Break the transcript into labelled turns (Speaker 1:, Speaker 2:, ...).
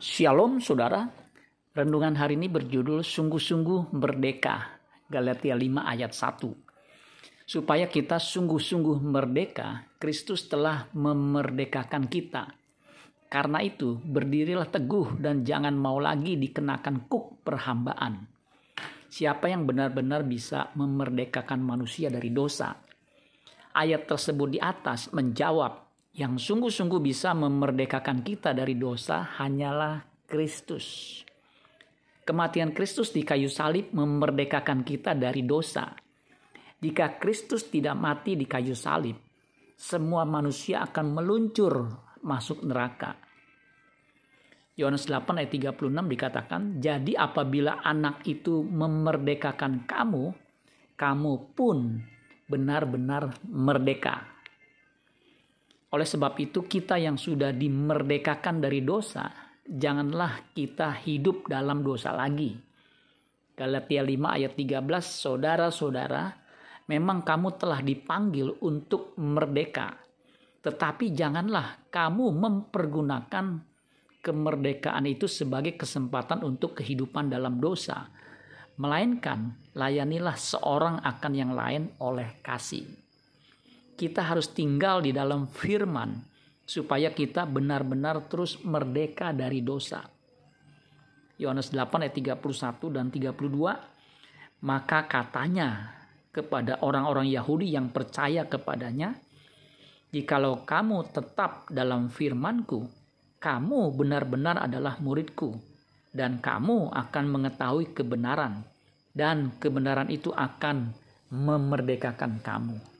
Speaker 1: Shalom saudara, renungan hari ini berjudul Sungguh-sungguh Merdeka, Galatia 5 ayat 1. Supaya kita sungguh-sungguh merdeka, Kristus telah memerdekakan kita. Karena itu, berdirilah teguh dan jangan mau lagi dikenakan kuk perhambaan. Siapa yang benar-benar bisa memerdekakan manusia dari dosa? Ayat tersebut di atas menjawab yang sungguh-sungguh bisa memerdekakan kita dari dosa hanyalah Kristus. Kematian Kristus di kayu salib memerdekakan kita dari dosa. Jika Kristus tidak mati di kayu salib, semua manusia akan meluncur masuk neraka. Yohanes 8 ayat 36 dikatakan, "Jadi apabila anak itu memerdekakan kamu, kamu pun benar-benar merdeka." Oleh sebab itu kita yang sudah dimerdekakan dari dosa, janganlah kita hidup dalam dosa lagi. Galatia 5 ayat 13, saudara-saudara, memang kamu telah dipanggil untuk merdeka. Tetapi janganlah kamu mempergunakan kemerdekaan itu sebagai kesempatan untuk kehidupan dalam dosa. Melainkan layanilah seorang akan yang lain oleh kasih kita harus tinggal di dalam firman supaya kita benar-benar terus merdeka dari dosa. Yohanes 8 ayat 31 dan 32 maka katanya kepada orang-orang Yahudi yang percaya kepadanya jikalau kamu tetap dalam firmanku kamu benar-benar adalah muridku dan kamu akan mengetahui kebenaran dan kebenaran itu akan memerdekakan kamu.